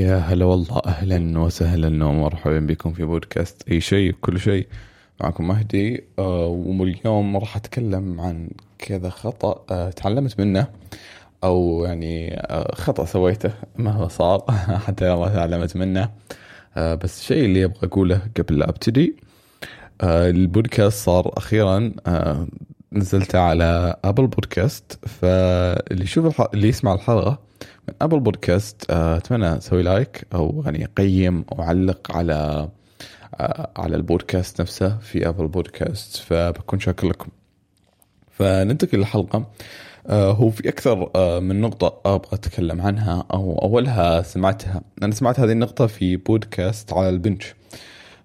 يا هلا والله أهلا وسهلا ومرحبا بكم في بودكاست أي شيء كل شيء. معكم مهدي آه، واليوم راح أتكلم عن كذا خطأ آه، تعلمت منه أو يعني آه، خطأ سويته مهما صار حتى ما تعلمت منه. بس الشيء اللي أبغى أقوله قبل لا أبتدي البودكاست صار أخيرا نزلته على ابل بودكاست فاللي يشوف اللي يسمع الحلقة من أبل بودكاست آه، أتمنى تسوي like أو يعني قيم أو علق على آه، على البودكاست نفسه في أبل بودكاست فبكون شاكر لكم. فننتقل للحلقة. آه، هو في أكثر من نقطة أبغى أتكلم عنها أو أولها سمعتها. أنا سمعت هذه النقطة في بودكاست على البنش.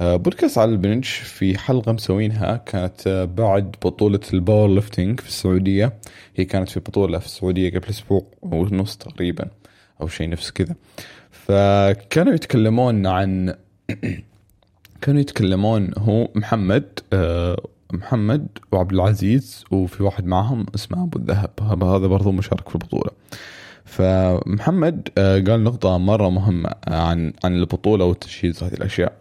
بودكاست على البنش في حلقة مسوينها كانت بعد بطولة ال powerlifting في السعودية. هي كانت في بطولة في السعودية قبل أسبوع ونص تقريبا أو شيء نفس كذا. فكانوا يتكلمون عن كانوا يتكلمون هو محمد آه، محمد وعبد العزيز وفي واحد معهم اسمه أبو الذهب. هذا برضو مشارك في البطولة. فمحمد آه، قال نقطة مرة مهمة عن عن البطولة والتجهيز هذه الأشياء.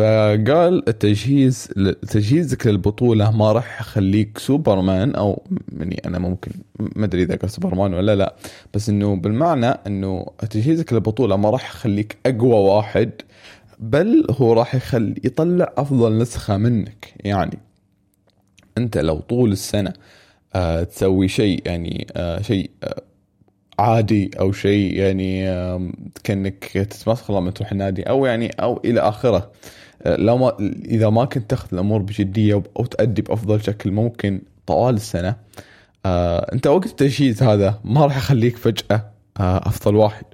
فقال التجهيز تجهيزك للبطوله ما راح يخليك سوبرمان أو يعني أنا ممكن ما أدري إذا قال سوبرمان ولا لا بس إنه بالمعنى إنه تجهيزك للبطوله ما راح يخليك أقوى واحد بل هو راح يخلي يطلع أفضل نسخة منك. يعني أنت لو طول السنة آه تسوي شيء يعني آه شيء آه عادي أو شيء يعني كأنك تتمسخر لما تروح النادي أو يعني أو إلى آخره. لو ما إذا ما كنت تاخذ الأمور بجدية أو تؤدي بأفضل شكل ممكن طوال السنة. آه أنت وقت التجهيز هذا ما راح يخليك فجأة آه أفضل واحد.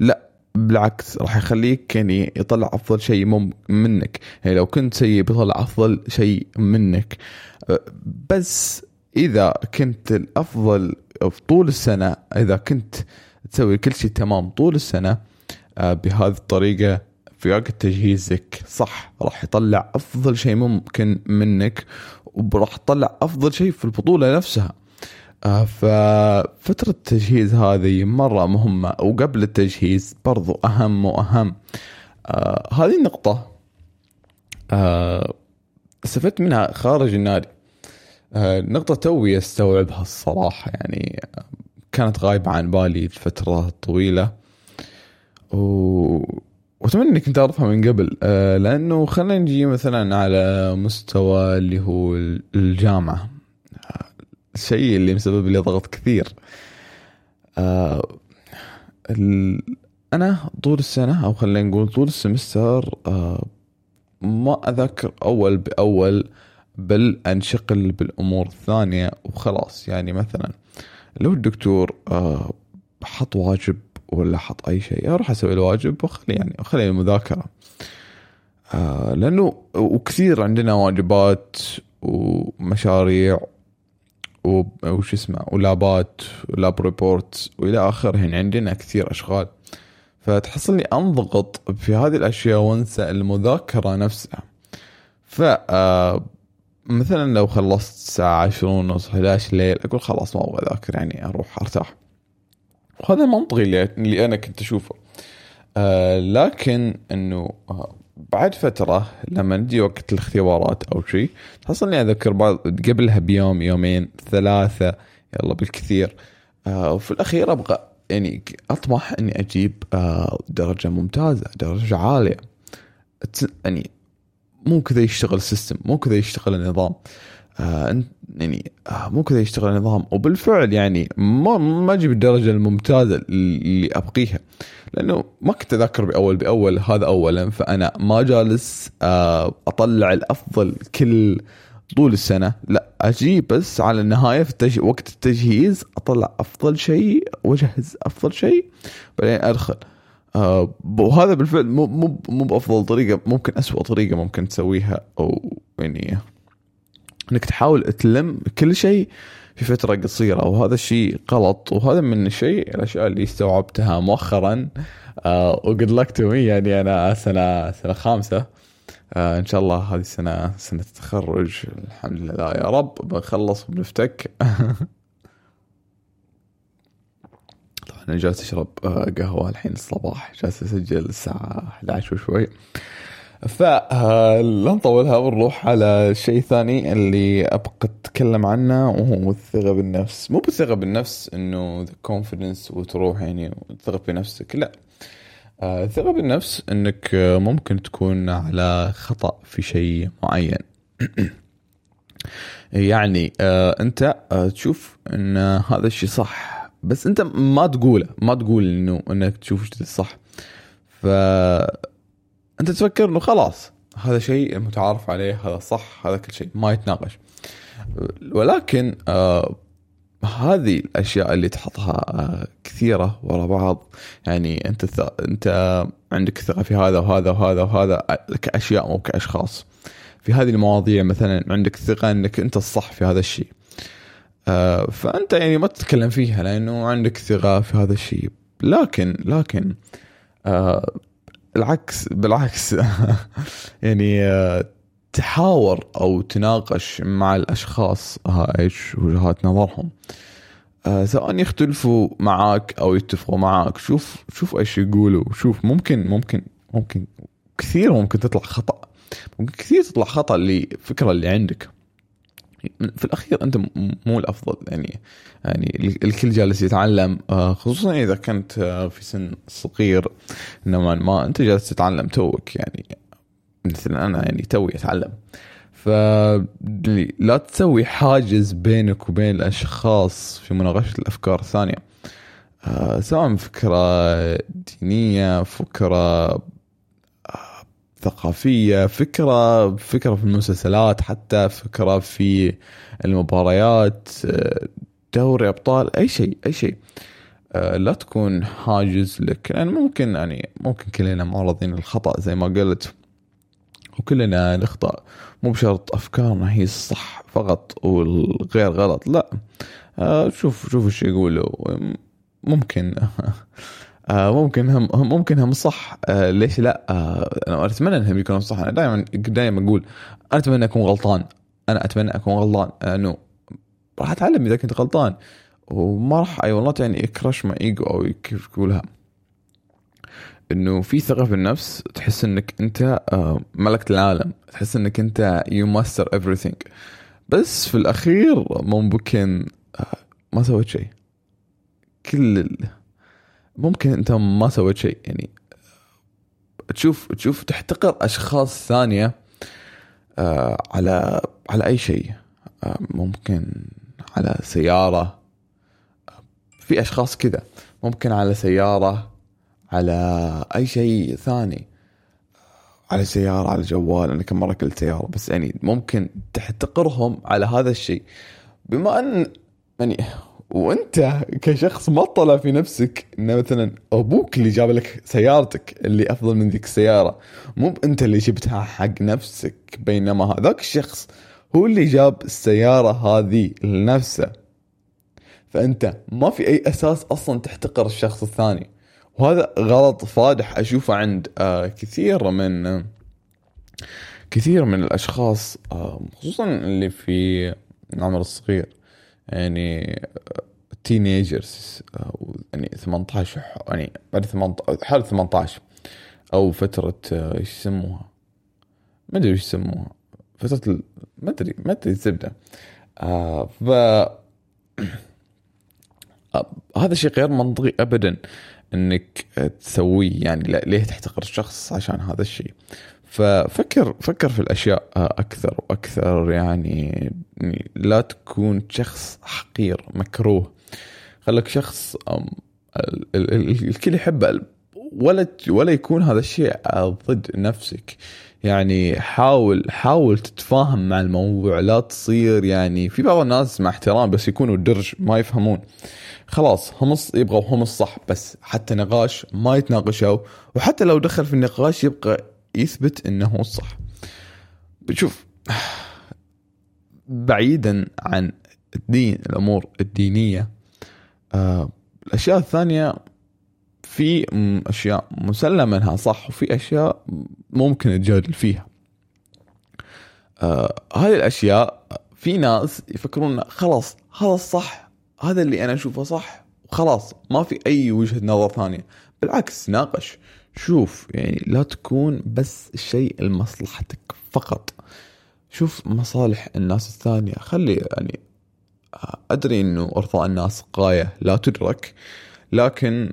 لا بالعكس راح يخليك يعني يطلع أفضل شيء منك. يعني لو كنت سيء بيطلع أفضل شيء منك. آه بس إذا كنت الأفضل في طول السنة إذا كنت تسوي كل شيء تمام طول السنة آه، بهذه الطريقة في وقت تجهيزك. صح راح يطلع أفضل شيء ممكن منك وراح تطلع أفضل شيء في البطولة نفسها. آه، ففترة التجهيز هذه مرة مهمة وقبل التجهيز برضو أهم وأهم. آه هذه النقطة آه استفدت منها خارج النادي. آه نقطة توي استوعبها الصراحة يعني كانت غايبة عن بالي الفترة طويلة. وأتمنى انك انت تعرفها من قبل آه لأنه خلينا نجي مثلا على مستوى اللي هو الجامعة الشيء اللي مسبب لي ضغط كثير آه. أنا طول السنة أو خلينا نقول طول السمستر آه ما اذكر أول بأول بل أنشغل بالأمور الثانية وخلاص يعني مثلا لو الدكتور آه حط واجب ولا حط أي شيء أروح أسوي الواجب واخلي يعني اخلي المذاكرة. آه لأنه وكثير عندنا واجبات ومشاريع وش اسمه ولابات ولاب ريبورت وإلى آخره. يعني عندنا كثير أشغال. فتحصلني أنضغط في هذه الأشياء وأنسى المذاكرة نفسها. ف آه، مثلا لو خلصت الساعة عشرون ونص 11 الليل أقول خلاص ما أبغى أذاكر يعني أروح أرتاح. وهذا المنطقي اللي, أنا كنت أشوفه. آه لكن إنه آه بعد فترة لما نجي وقت الاختبارات أو شيء تحصل إني أذكر بعض قبلها بيوم يومين ثلاثة يلا بالكثير. آه وفي الأخير أبغى يعني أطمح إني أجيب آه درجة ممتازة درجة عالية. يعني مو كذا يشتغل السيستم مو كذا يشتغل النظام. آه يعني آه مو كذا يشتغل النظام. وبالفعل يعني ما ما أجيب الدرجة الممتازة اللي أبقيها. لأنه ما كنت اذاكر بأول بأول هذا اولا فأنا ما جالس آه أطلع الأفضل كل طول السنة. لا أجي بس على النهاية في التج... وقت التجهيز أطلع أفضل شيء وأجهز أفضل شيء بعدين أدخل. وهذا بالفعل مو مو مو بأفضل طريقة ممكن أسوأ طريقة ممكن تسويها أو يعني إنك تحاول تلم كل شيء في فترة قصيرة وهذا الشيء غلط وهذا من الشيء الأشياء اللي استوعبتها مؤخرا. وجود لك تو يعني أنا سنة سنة خامسة. آه إن شاء الله هذه السنة سنة التخرج الحمد لله يا رب بنخلص وبنفتك. طبعا أنا جالس أشرب آه، قهوة الحين الصباح جالس أسجل الساعة 11 وشوي. فلا نطولها ونروح على الشيء الثاني اللي أبغى أتكلم عنه وهو الثقة بالنفس. مو بالثقة بالنفس إنه ذا كونفدنس وتروح يعني وتثق بنفسك لا. آه، الثقة بالنفس إنك آه، ممكن تكون على خطأ في شيء معين. يعني آه، أنت تشوف إن هذا الشيء صح. بس أنت ما تقوله ما تقول إنه إنك تشوف صح. ف أنت تفكر إنه خلاص. هذا شيء متعارف عليه هذا صح هذا كل شيء. ما يتناقش. ولكن آه هذه الأشياء اللي تحطها آه كثيرة ورا بعض. يعني أنت ث... أنت عندك ثقة في هذا وهذا وهذا وهذا كاشياء مو كأشخاص. في هذه المواضيع مثلا عندك ثقة إنك أنت الصح في هذا الشيء. آه فأنت يعني ما تتكلم فيها لأنه عندك ثقة في هذا الشيء. لكن لكن آه العكس بالعكس. يعني آه، تحاور أو تناقش مع الأشخاص. إيش وجهات نظرهم. آه، سواء يختلفوا معاك أو يتفقوا معاك. شوف شوف إيش يقولوا. شوف ممكن ممكن ممكن كثير ممكن تطلع خطأ. ممكن كثير تطلع خطأ اللي فكره اللي عندك. في الأخير أنت مو الأفضل. يعني يعني الكل جالس يتعلم آه، خصوصا إذا كنت آه، في سن صغير نوعا ما أنت جالس تتعلم توك. يعني مثلا أنا يعني توي أتعلم. فلا تسوي حاجز بينك وبين الأشخاص في مناقشة الأفكار الثانية. آه، سواء فكرة دينية فكرة ثقافية فكرة فكرة في المسلسلات حتى فكرة في المباريات دوري أبطال أي شيء أي شيء. آه، لا تكون حاجز لك. يعني ممكن يعني ممكن كلنا معرضين للخطأ زي ما قلت وكلنا نخطأ. مو بشرط أفكارنا هي الصح فقط والغير غلط لا. آه، شوف شوف إيش يقولوا. ممكن. ممكن هم ممكن هم صح. آه ليش لا؟ آه أنا أتمنى إنهم يكونوا صح. أنا دائما دائما أقول أنا أتمنى أكون غلطان. أنا أتمنى أكون غلطان. انه راح أتعلم إذا كنت غلطان. وما راح أي والله يعني crush my ego أو كيف تقولها إنه في ثقة في النفس تحس إنك أنت آه، ملكت العالم. تحس إنك أنت you master everything. بس في الأخير ممكن آه، ما سويت شيء. كل ممكن انت ما سويت شيء يعني تشوف تشوف تحتقر أشخاص ثانية آه على على أي شيء آه ممكن على سيارة في أشخاص كذا ممكن على سيارة على أي شيء ثاني على سيارة على جوال أنا كم مرة قلت سيارة بس يعني ممكن تحتقرهم على هذا الشيء بما أن يعني وانت كشخص ما طلع في نفسك ان مثلا أبوك اللي جاب لك سيارتك اللي أفضل من ذيك السيارة. مو أنت اللي جبتها حق نفسك بينما هذاك الشخص هو اللي جاب السيارة هذه لنفسه. فأنت ما في أي أساس أصلا تحتقر الشخص الثاني. وهذا غلط فادح أشوفه عند آه كثير من كثير من الأشخاص آه خصوصا اللي في العمر الصغير. يعني تينيجرز يعني 18 يعني بعد 18 حال 18 أو فترة آه، إيش يسموها؟ ما أدري إيش يسموها. فترة ما أدري ما أدري الزبدة. آه ف آه هذا شيء غير منطقي ابدا إنك تسويه. يعني ليه تحتقر الشخص عشان هذا الشيء؟ ففكر فكر في الأشياء أكثر وأكثر يعني لا تكون شخص حقير مكروه. خليك شخص الكل يحب ولا ولا يكون هذا الشيء ضد نفسك. يعني حاول حاول تتفاهم مع الموضوع لا تصير يعني في بعض الناس مع احترام بس يكونوا درج ما يفهمون. خلاص هم يبغوا هم الصح بس. حتى نقاش ما يتناقشوا وحتى لو دخل في النقاش يبقى يثبت إنه الصح بشوف بعيدا عن الدين الأمور الدينية آه الأشياء الثانية في أشياء مسلم انها صح وفي أشياء ممكن تجادل فيها. آه هذه الأشياء في ناس يفكرون خلاص هذا الصح هذا اللي أنا أشوفه صح وخلاص ما في أي وجهة نظر ثانية. بالعكس ناقش. شوف يعني لا تكون بس شيء لمصلحتك فقط. شوف مصالح الناس الثانية. خلي يعني أدري أنه إرضاء الناس غاية لا تدرك لكن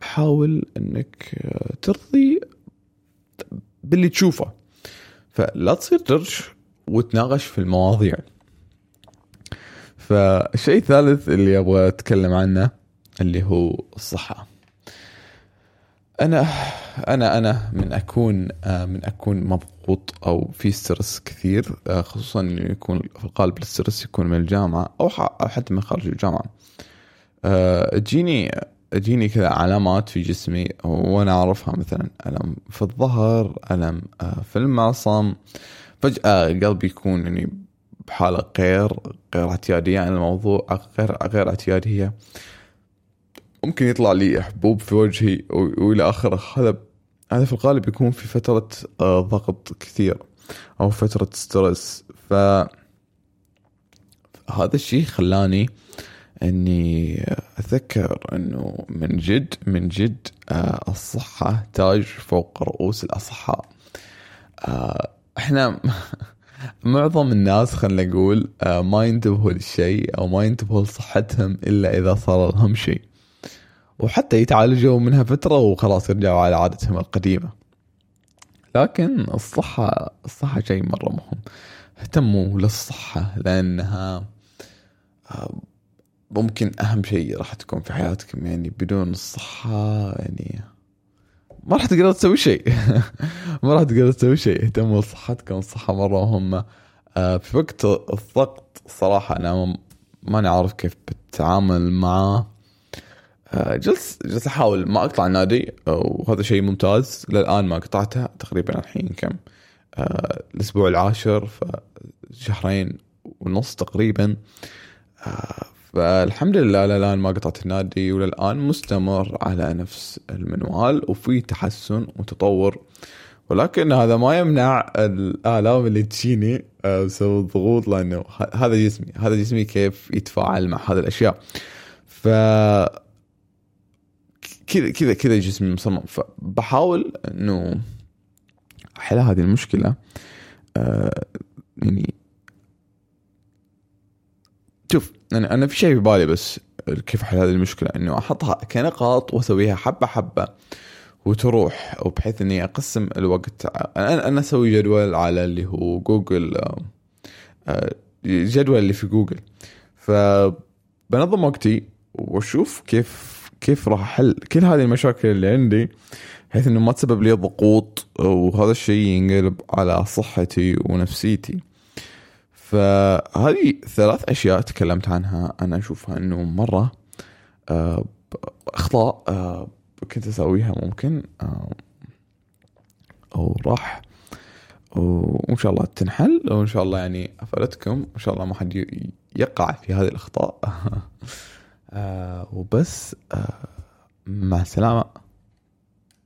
حاول أنك ترضي باللي تشوفه. فلا تصير درج وتناقش في المواضيع. فالشيء الثالث اللي أبغى أتكلم عنه اللي هو الصحة. أنا أنا أنا من أكون من أكون مضغوط أو في stress كثير خصوصا إنه يكون في الغالب ال stress يكون من الجامعة أو حتى من خارج الجامعة. تجيني تجيني كذا علامات في جسمي وأنا أعرفها مثلا ألم في الظهر ألم في المعصم. فجأة قلبي يكون يعني بحالة غير غير اعتيادية عن الموضوع غير غير اعتيادية. ممكن يطلع لي حبوب في وجهي وإلى آخره. هذا هذا في الغالب يكون في فترة ضغط كثير أو فترة ستريس ف هذا الشيء خلاني إني أتذكر إنه من جد من جد الصحة تاج فوق رؤوس الأصحاء. إحنا معظم الناس خلينا نقول ما ينتبهوا للشيء أو ما ينتبهوا لصحتهم إلا إذا صار لهم شيء. وحتى يتعالجوا منها فترة وخلاص يرجعوا على عادتهم القديمة. لكن الصحة الصحة شيء مرة مهم. اهتموا للصحة لأنها ممكن أهم شيء راح تكون في حياتكم. يعني بدون الصحة يعني ما راح تقدر تسوي شيء. ما راح تقدر تسوي شيء. اهتموا بصحتكم الصحة مرة مهمة. في وقت الضغط صراحة أنا ماني عارف كيف بتعامل معاه. جلس جلس أحاول ما أقطع النادي وهذا شيء ممتاز. للآن ما قطعته تقريبا الحين كم آه الأسبوع العاشر فشهرين ونص تقريبا. آه فالحمد لله للآن ما قطعت النادي وللآن مستمر على نفس المنوال وفي تحسن وتطور. ولكن هذا ما يمنع الآلام اللي تجيني بسبب الضغوط لأنه هذا جسمي هذا جسمي كيف يتفاعل مع هذه الأشياء. ف كذا كذا كذا جسمي مصمم. فبحاول إنه أحل هذه المشكلة آه يعني شوف أنا أنا في شيء في بالي بس كيف أحل هذه المشكلة؟ إنه أحطها كنقاط وأسويها حبة حبة وتروح وبحيث إني أقسم الوقت أنا أنا أسوي جدول على اللي هو جوجل جدول اللي في جوجل. فبنظم وقتي وأشوف كيف كيف راح أحل كل هذه المشاكل اللي عندي بحيث إنه ما تسبب لي ضغوط وهذا الشيء ينقلب على صحتي ونفسيتي. فهذه ثلاث أشياء تكلمت عنها أنا أشوفها إنه مرة أخطاء كنت أسويها ممكن وراح وإن شاء الله تنحل وإن شاء الله يعني أفادتكم وإن شاء الله ما حد يقع في هذه الأخطاء. آه وبس آه مع السلامة.